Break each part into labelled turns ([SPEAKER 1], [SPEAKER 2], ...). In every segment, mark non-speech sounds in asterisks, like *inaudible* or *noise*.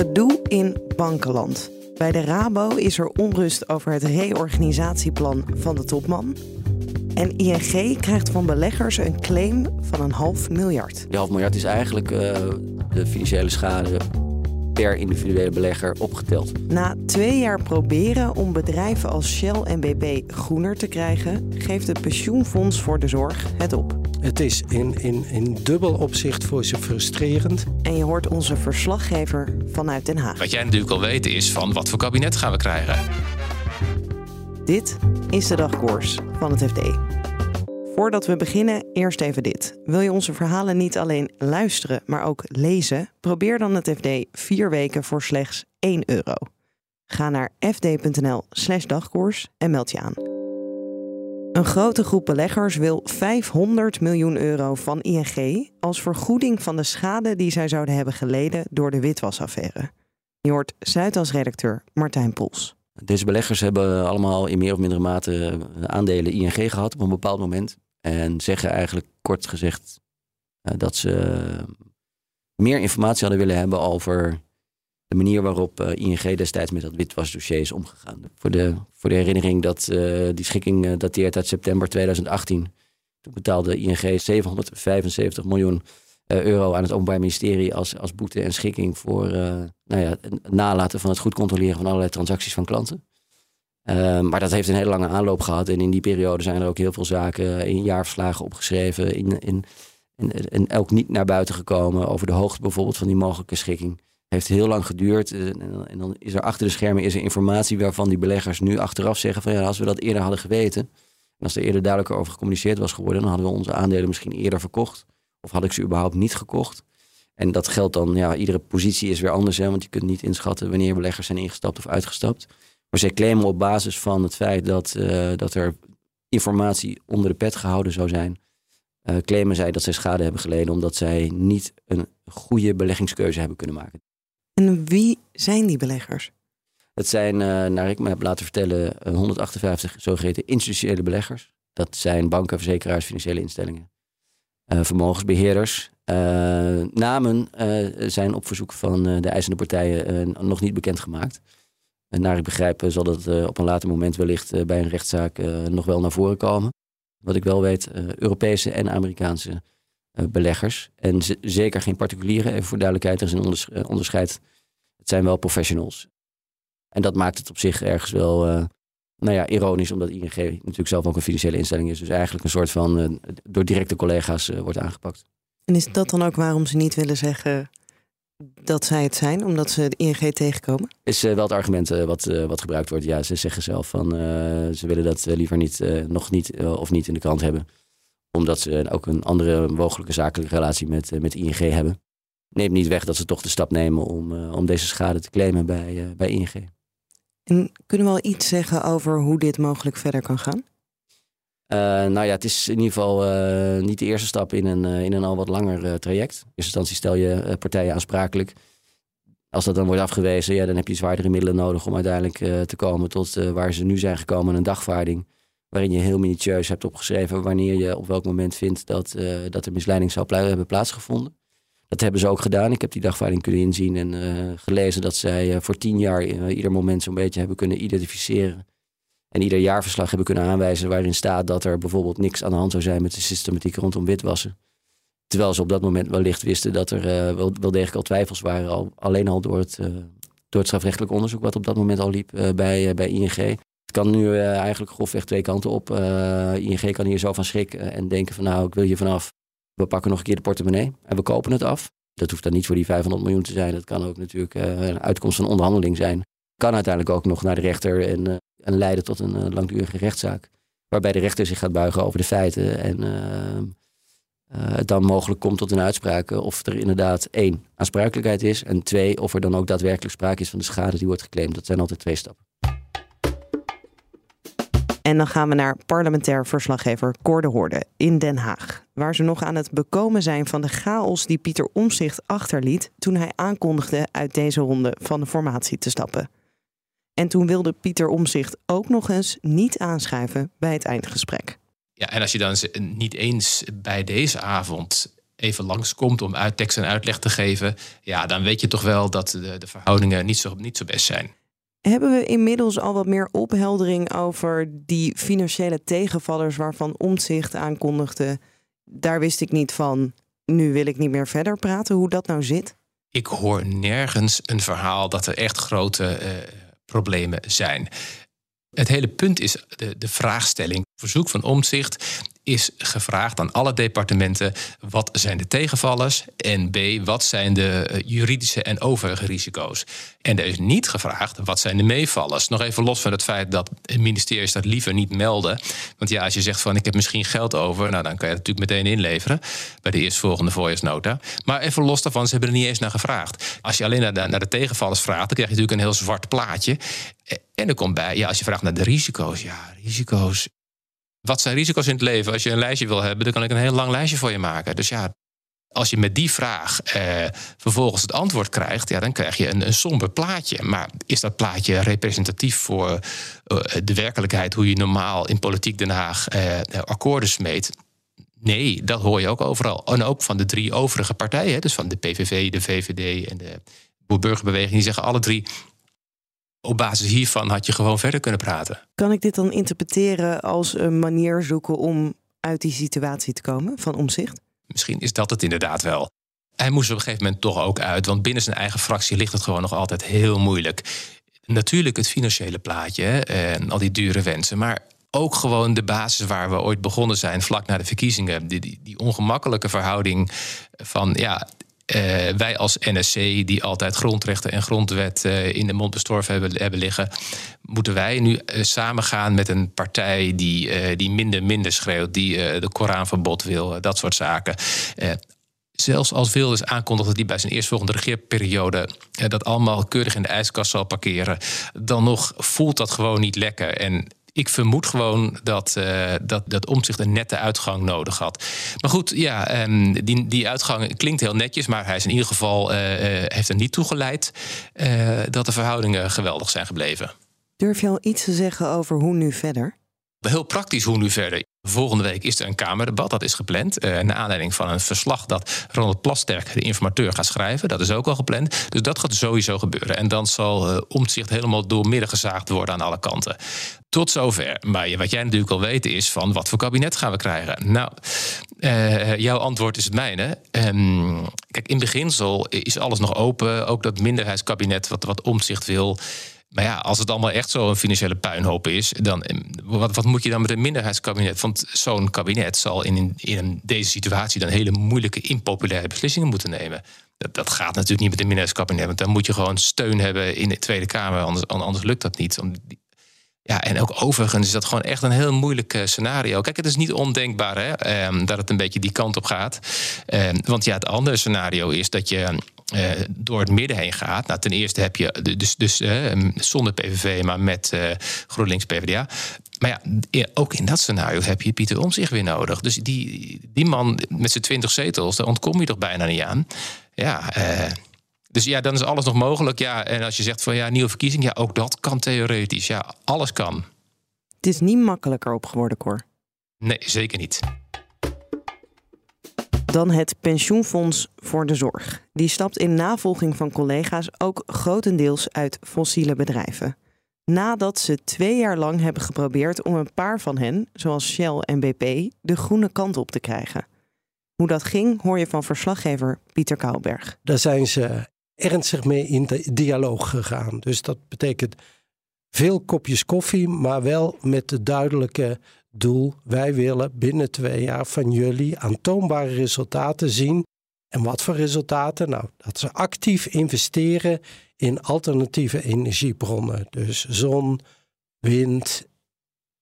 [SPEAKER 1] Gedoe in bankenland. Bij de Rabo is er onrust over het reorganisatieplan van de topman. En ING krijgt van beleggers een claim van een half miljard.
[SPEAKER 2] Die half miljard is eigenlijk uh, de financiële schade per individuele belegger opgeteld.
[SPEAKER 1] Na twee jaar proberen om bedrijven als Shell en BP groener te krijgen, geeft het pensioenfonds voor de zorg het op.
[SPEAKER 3] Het is in, in, in dubbel opzicht voor ze frustrerend.
[SPEAKER 1] En je hoort onze verslaggever vanuit Den Haag.
[SPEAKER 4] Wat jij natuurlijk al weet is van wat voor kabinet gaan we krijgen.
[SPEAKER 1] Dit is de dagkoers van het FD. Voordat we beginnen, eerst even dit. Wil je onze verhalen niet alleen luisteren, maar ook lezen? Probeer dan het FD vier weken voor slechts 1 euro. Ga naar fd.nl/slash dagkoers en meld je aan. Een grote groep beleggers wil 500 miljoen euro van ING als vergoeding van de schade die zij zouden hebben geleden door de witwasaffaire. Je hoort Zuidas-redacteur Martijn Pols.
[SPEAKER 2] Deze beleggers hebben allemaal in meer of mindere mate aandelen ING gehad op een bepaald moment. En zeggen eigenlijk kort gezegd uh, dat ze meer informatie hadden willen hebben over de manier waarop uh, ING destijds met dat witwasdossier is omgegaan. Voor de, voor de herinnering dat uh, die schikking dateert uit september 2018. Toen betaalde ING 775 miljoen euro aan het Openbaar Ministerie als, als boete en schikking voor nou ja, het nalaten van het goed controleren van allerlei transacties van klanten. Ehm, maar dat heeft een hele lange aanloop gehad. En in die periode zijn er ook heel veel zaken in jaarverslagen opgeschreven. In, in, en elk niet naar buiten gekomen over de hoogte bijvoorbeeld van die mogelijke schikking. Heeft heel lang geduurd. Eh, en dan is er achter de schermen is er informatie waarvan die beleggers nu achteraf zeggen van ja, als we dat eerder hadden geweten. En als er eerder duidelijker over gecommuniceerd was geworden, dan hadden we onze aandelen misschien eerder verkocht. Of had ik ze überhaupt niet gekocht. En dat geldt dan, ja, iedere positie is weer anders. Hè, want je kunt niet inschatten wanneer beleggers zijn ingestapt of uitgestapt. Maar zij claimen op basis van het feit dat, uh, dat er informatie onder de pet gehouden zou zijn. Uh, claimen zij dat zij schade hebben geleden omdat zij niet een goede beleggingskeuze hebben kunnen maken.
[SPEAKER 1] En wie zijn die beleggers?
[SPEAKER 2] Het zijn, uh, naar ik me heb laten vertellen, 158 zogeheten institutionele beleggers. Dat zijn banken, verzekeraars, financiële instellingen, vermogensbeheerders. namen zijn op verzoek van de eisende partijen nog niet bekendgemaakt. En naar ik begrijp zal dat eh, op een later moment wellicht eh, bij een rechtszaak eh, nog wel naar voren komen. Wat ik wel weet, Europese en Amerikaanse beleggers. En zeker geen particulieren, even voor duidelijkheid, er is een onderscheid. Het zijn wel professionals. En dat maakt het op zich ergens wel nou ja, ironisch, omdat ING natuurlijk zelf ook een financiële instelling is. Dus eigenlijk een soort van door directe collega's wordt aangepakt.
[SPEAKER 1] En is dat dan ook waarom ze niet willen zeggen dat zij het zijn, omdat ze de ING tegenkomen?
[SPEAKER 2] Is wel het argument wat, wat gebruikt wordt. Ja, ze zeggen zelf van ze willen dat liever niet, nog niet of niet in de krant hebben. Omdat ze ook een andere mogelijke zakelijke relatie met, met ING hebben. Neemt niet weg dat ze toch de stap nemen om, om deze schade te claimen bij, bij ING.
[SPEAKER 1] En kunnen we al iets zeggen over hoe dit mogelijk verder kan gaan?
[SPEAKER 2] Uh, nou ja, het is in ieder geval uh, niet de eerste stap in een, uh, in een al wat langer traject. In eerste instantie stel je partijen aansprakelijk. Als dat dan wordt afgewezen, ja, dan heb je zwaardere middelen nodig om uiteindelijk te komen tot waar ze nu zijn gekomen, een dagvaarding. Waarin je heel minutieus hebt opgeschreven wanneer je op welk moment vindt dat, dat er misleiding zou hebben plaatsgevonden. Dat hebben ze ook gedaan. Ik heb die dagvaarding kunnen inzien en gelezen dat zij voor tien jaar ieder moment zo'n beetje hebben kunnen identificeren en ieder jaarverslag hebben kunnen aanwijzen waarin staat dat er bijvoorbeeld niks aan de hand zou zijn met de systematiek rondom witwassen. Terwijl ze op dat moment wellicht wisten dat er uh, wel, wel, degelijk al twijfels waren, al, alleen al door het, uh, door het strafrechtelijk onderzoek wat op dat moment al liep uh, bij, bij ING. Het kan nu eigenlijk grofweg twee kanten op. ING kan hier zo van schrikken en denken van nou, ik wil hier vanaf. We pakken nog een keer de portemonnee en we kopen het af. Dat hoeft dan niet voor die 500 miljoen te zijn. Dat kan ook natuurlijk een uitkomst van onderhandeling zijn. Kan uiteindelijk ook nog naar de rechter en en leiden tot een uh, langdurige rechtszaak. Waarbij de rechter zich gaat buigen over de feiten en het dan mogelijk komt tot een uitspraak of er inderdaad één aansprakelijkheid is en twee of er dan ook daadwerkelijk sprake is van de schade die wordt geclaimd. Dat zijn altijd twee stappen.
[SPEAKER 1] En dan gaan we naar parlementair verslaggever Cor de Hoorde in Den Haag. Waar ze nog aan het bekomen zijn van de chaos die Pieter Omzicht achterliet toen hij aankondigde uit deze ronde van de formatie te stappen. En toen wilde Pieter Omzicht ook nog eens niet aanschuiven bij het eindgesprek.
[SPEAKER 4] Ja, en als je dan niet eens bij deze avond even langskomt om uittekst en uitleg te geven, ja, dan weet je toch wel dat de, de verhoudingen niet zo, niet zo best zijn.
[SPEAKER 1] Hebben we inmiddels al wat meer opheldering over die financiële tegenvallers waarvan Omtzigt aankondigde? Daar wist ik niet van. Nu wil ik niet meer verder praten. Hoe dat nou zit?
[SPEAKER 4] Ik hoor nergens een verhaal dat er echt grote uh, problemen zijn. Het hele punt is de, de vraagstelling. Verzoek van omzicht is gevraagd aan alle departementen: wat zijn de tegenvallers? En B, wat zijn de eh, juridische en overige risico's? En er is niet gevraagd: wat zijn de meevallers? Nog even los van het feit dat ministeries dat liever niet melden. Want ja, als je zegt van ik heb misschien geld over, nou dan kan je het natuurlijk meteen inleveren bij de eerstvolgende voorjaarsnota. Maar even los daarvan, ze hebben er niet eens naar gevraagd. Als je alleen naar de, naar de tegenvallers vraagt, dan krijg je natuurlijk een heel zwart plaatje. En er komt bij, ja, als je vraagt naar de risico's, ja, risico's. Wat zijn risico's in het leven? Als je een lijstje wil hebben, dan kan ik een heel lang lijstje voor je maken. Dus ja, als je met die vraag eh, vervolgens het antwoord krijgt, ja, dan krijg je een, een somber plaatje. Maar is dat plaatje representatief voor uh, de werkelijkheid, hoe je normaal in politiek Den Haag uh, akkoorden smeet? Nee, dat hoor je ook overal. En ook van de drie overige partijen, dus van de PVV, de VVD en de Boerburgerbeweging, die zeggen alle drie: op basis hiervan had je gewoon verder kunnen praten.
[SPEAKER 1] Kan ik dit dan interpreteren als een manier zoeken om uit die situatie te komen van omzicht?
[SPEAKER 4] Misschien is dat het inderdaad wel. Hij moest op een gegeven moment toch ook uit, want binnen zijn eigen fractie ligt het gewoon nog altijd heel moeilijk. Natuurlijk het financiële plaatje en al die dure wensen, maar ook gewoon de basis waar we ooit begonnen zijn, vlak na de verkiezingen. Die, die, die ongemakkelijke verhouding van ja, uh, wij als NSC, die altijd grondrechten en grondwet uh, in de mond bestorven hebben, hebben liggen, moeten wij nu uh, samengaan met een partij die, die minder minder schreeuwt, die de Koranverbod wil, dat soort zaken. Zelfs als Wilders aankondigt dat hij bij zijn eerstvolgende regeerperiode dat allemaal keurig in de ijskast zal parkeren, dan nog voelt dat gewoon niet lekker. En ik vermoed gewoon dat, uh, dat, dat omzicht een nette uitgang nodig had. Maar goed, ja, um, die, die uitgang klinkt heel netjes, maar hij is in ieder geval uh, heeft er niet toegeleid uh, dat de verhoudingen geweldig zijn gebleven.
[SPEAKER 1] Durf je al iets te zeggen over hoe nu verder?
[SPEAKER 4] Heel praktisch hoe nu verder. Volgende week is er een Kamerdebat, dat is gepland. Uh, naar aanleiding van een verslag dat Ronald Plasterk, de informateur, gaat schrijven. Dat is ook al gepland. Dus dat gaat sowieso gebeuren. En dan zal uh, omzicht helemaal doormidden gezaagd worden aan alle kanten. Tot zover. Maar wat jij natuurlijk al weet is van wat voor kabinet gaan we krijgen? Nou, uh, jouw antwoord is het mijne. Um, kijk, in beginsel is alles nog open. Ook dat minderheidskabinet wat, wat omzicht wil. Maar ja, als het allemaal echt zo'n financiële puinhoop is, dan eh, wat, wat moet je dan met een minderheidskabinet? Want zo'n kabinet zal in, in deze situatie dan hele moeilijke, impopulaire beslissingen moeten nemen. Dat, dat gaat natuurlijk niet met een minderheidskabinet, want dan moet je gewoon steun hebben in de Tweede Kamer, anders, anders lukt dat niet. Ja, en ook overigens is dat gewoon echt een heel moeilijk eh, scenario. Kijk, het is niet ondenkbaar hè, ehm, dat het een beetje die kant op gaat. Ehm, want ja, het andere scenario is dat je uh, door het midden heen gaat. Nou, ten eerste heb je dus, dus uh, zonder PVV, maar met uh, GroenLinks PvdA. Maar ja, ook in dat scenario heb je Pieter Omzicht weer nodig. Dus die, die man met zijn twintig zetels, daar ontkom je toch bijna niet aan. Ja, dus ja, dan is alles nog mogelijk. Ja, en als je zegt van ja, nieuwe verkiezing, ja, ook dat kan theoretisch. Ja, alles kan.
[SPEAKER 1] Het is niet makkelijker op geworden, Cor.
[SPEAKER 4] Nee, zeker niet.
[SPEAKER 1] Dan het pensioenfonds voor de zorg. Die stapt in navolging van collega's ook grotendeels uit fossiele bedrijven. Nadat ze twee jaar lang hebben geprobeerd om een paar van hen, zoals Shell en BP, de groene kant op te krijgen. Hoe dat ging, hoor je van verslaggever Pieter Kouwberg.
[SPEAKER 3] Daar zijn ze ernstig mee in de dialoog gegaan. Dus dat betekent veel kopjes koffie, maar wel met de duidelijke doel: wij willen binnen twee jaar van jullie aantoonbare resultaten zien. En wat voor resultaten? Nou, dat ze actief investeren in alternatieve energiebronnen. Dus zon, wind,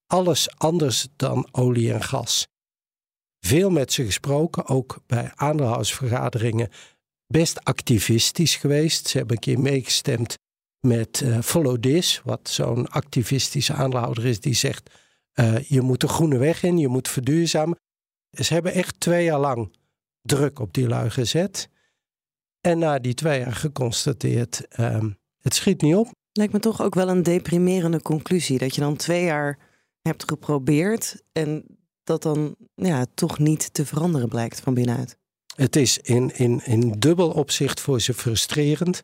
[SPEAKER 3] alles anders dan olie en gas. veel met ze gesproken, ook bij aandeelhoudersvergaderingen best activistisch geweest. Ze hebben een keer meegestemd met Follow This, wat zo'n activistische aandeelhouder is die zegt: uh, je moet de groene weg in, je moet verduurzamen. Ze hebben echt twee jaar lang druk op die lui gezet. En na die twee jaar geconstateerd: uh, het schiet niet op.
[SPEAKER 1] Lijkt me toch ook wel een deprimerende conclusie dat je dan twee jaar hebt geprobeerd en dat dan ja, toch niet te veranderen blijkt van binnenuit.
[SPEAKER 3] Het is in, in, in dubbel opzicht voor ze frustrerend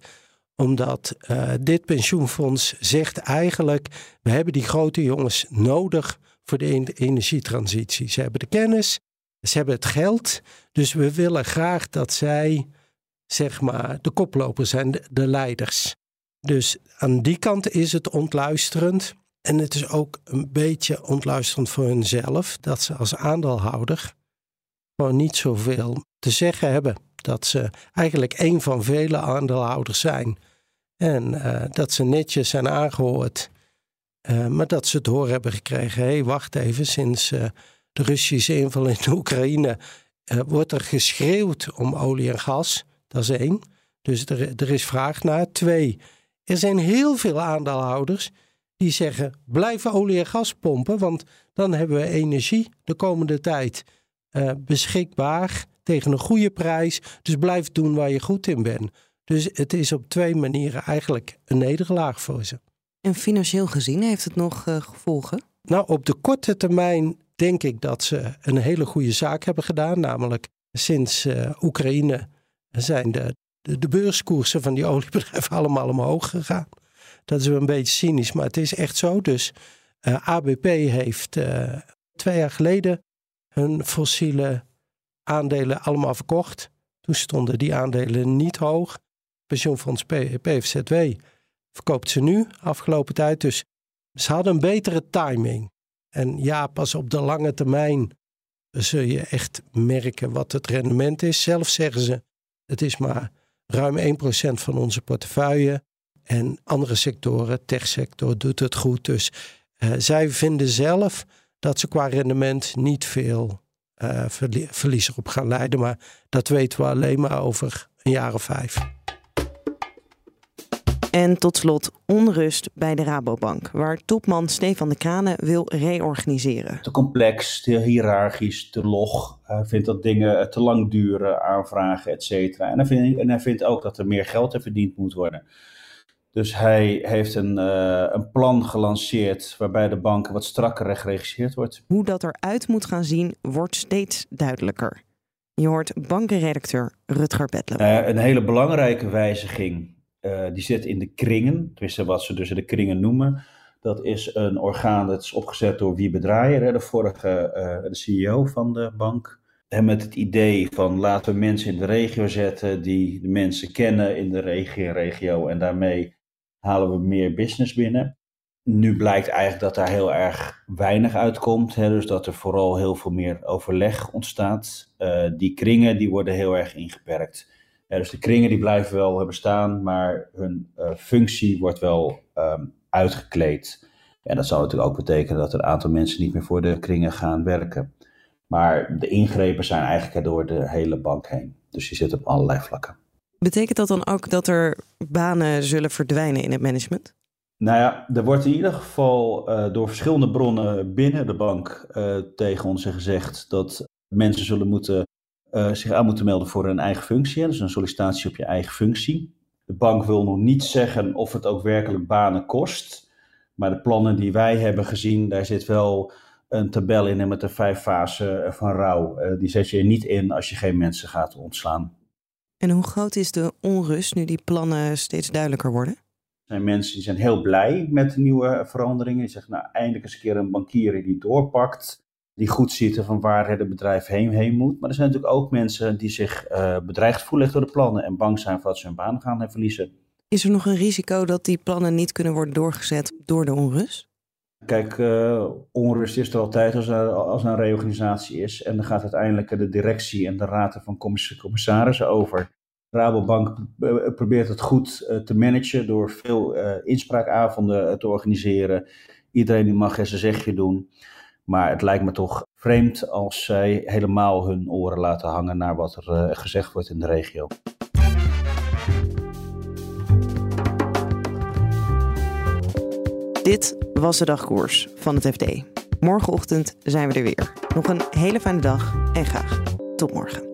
[SPEAKER 3] omdat uh, dit pensioenfonds zegt eigenlijk: we hebben die grote jongens nodig voor de energietransitie. Ze hebben de kennis, ze hebben het geld, dus we willen graag dat zij, zeg maar, de koplopers zijn, de, de leiders. Dus aan die kant is het ontluisterend. En het is ook een beetje ontluisterend voor hunzelf dat ze als aandeelhouder gewoon niet zoveel te zeggen hebben. Dat ze eigenlijk een van vele aandeelhouders zijn. En uh, dat ze netjes zijn aangehoord. Uh, maar dat ze het horen hebben gekregen. Hé, hey, wacht even, sinds uh, de Russische inval in de Oekraïne wordt er geschreeuwd om olie en gas. Dat is één. Dus er, er is vraag naar. Twee, er zijn heel veel aandeelhouders die zeggen: blijven olie en gas pompen, want dan hebben we energie de komende tijd beschikbaar tegen een goede prijs. Dus blijf doen waar je goed in bent. Dus het is op twee manieren eigenlijk een nederlaag voor ze.
[SPEAKER 1] En financieel gezien heeft het nog uh, gevolgen?
[SPEAKER 3] Nou, op de korte termijn denk ik dat ze een hele goede zaak hebben gedaan. Namelijk sinds uh, Oekraïne zijn de, de, de, beurskoersen van die *laughs* oliebedrijven allemaal omhoog gegaan. Dat is wel een beetje cynisch, maar het is echt zo. Dus uh, ABP heeft twee jaar geleden hun fossiele aandelen allemaal verkocht. Toen stonden die aandelen niet hoog. Pensioenfonds PFZW verkoopt ze nu, afgelopen tijd. Dus ze hadden een betere timing. En ja, pas op de lange termijn zul je echt merken wat het rendement is. Zelf zeggen ze, het is maar ruim 1% van onze portefeuille. En andere sectoren, techsector, doet het goed. Dus uh, zij vinden zelf dat ze qua rendement niet veel uh, verlies erop gaan leiden. Maar dat weten we alleen maar over een jaar of vijf.
[SPEAKER 1] En tot slot onrust bij de Rabobank, waar topman Stefan de Kranen wil reorganiseren.
[SPEAKER 5] Te complex, te hiërarchisch, te log. Hij vindt dat dingen te lang duren, aanvragen, et cetera. En, hij vindt, en hij vindt ook dat er meer geld verdiend moet worden. Dus hij heeft een, uh, een plan gelanceerd waarbij de bank wat strakker geregisseerd wordt.
[SPEAKER 1] Hoe dat eruit moet gaan zien, wordt steeds duidelijker. Je hoort bankenredacteur Rutger Bedler.
[SPEAKER 5] Uh, een hele belangrijke wijziging, uh, die zit in de kringen. Tenminste, wat ze dus de kringen noemen. Dat is een orgaan dat is opgezet door Wiebe Draaier, de vorige de CEO van de bank. En met het idee van laten we mensen in de regio zetten die de mensen kennen in de regio, regio en daarmee halen we meer business binnen. Nu blijkt eigenlijk dat daar heel erg weinig uitkomt. Hè, dus dat er vooral heel veel meer overleg ontstaat. Uh, die kringen die worden heel erg ingeperkt. Dus de kringen die blijven wel bestaan, maar hun uh, functie wordt wel um, uitgekleed. En dat zou natuurlijk ook betekenen dat er een aantal mensen niet meer voor de kringen gaan werken. Maar de ingrepen zijn eigenlijk door de hele bank heen. Dus je zit op allerlei vlakken.
[SPEAKER 1] Betekent dat dan ook dat er banen zullen verdwijnen in het management?
[SPEAKER 5] Nou ja, er wordt in ieder geval uh, door verschillende bronnen binnen de bank uh, tegen ons gezegd dat mensen zullen moeten, uh, zich aan moeten melden voor een eigen functie. Dus een sollicitatie op je eigen functie. De bank wil nog niet zeggen of het ook werkelijk banen kost. Maar de plannen die wij hebben gezien, daar zit wel een tabel in met de vijf fasen van rouw. die zet je niet in als je geen mensen gaat ontslaan.
[SPEAKER 1] En hoe groot is de onrust nu die plannen steeds duidelijker worden?
[SPEAKER 5] Er zijn mensen die zijn heel blij met de nieuwe veranderingen. Die zeggen, nou, eindelijk eens een keer een bankier die doorpakt. Die goed ziet van waar het bedrijf heen, heen moet. Maar er zijn natuurlijk ook mensen die zich uh, bedreigd voelen door de plannen. En bang zijn voor dat ze hun baan gaan verliezen.
[SPEAKER 1] Is er nog een risico dat die plannen niet kunnen worden doorgezet door de onrust?
[SPEAKER 5] Kijk, uh, onrust is er altijd als er, als een reorganisatie is. En dan gaat uiteindelijk de directie en de raad van commissarissen over. Rabobank eh, probeert het goed uh, te managen door veel inspraakavonden te organiseren. Iedereen die mag zijn zegje doen. Maar het lijkt me toch vreemd als zij helemaal hun oren laten hangen naar wat er gezegd wordt in de regio.
[SPEAKER 1] Dit was de dagkoers van het FD. Morgenochtend zijn we er weer. Nog een hele fijne dag en graag tot morgen.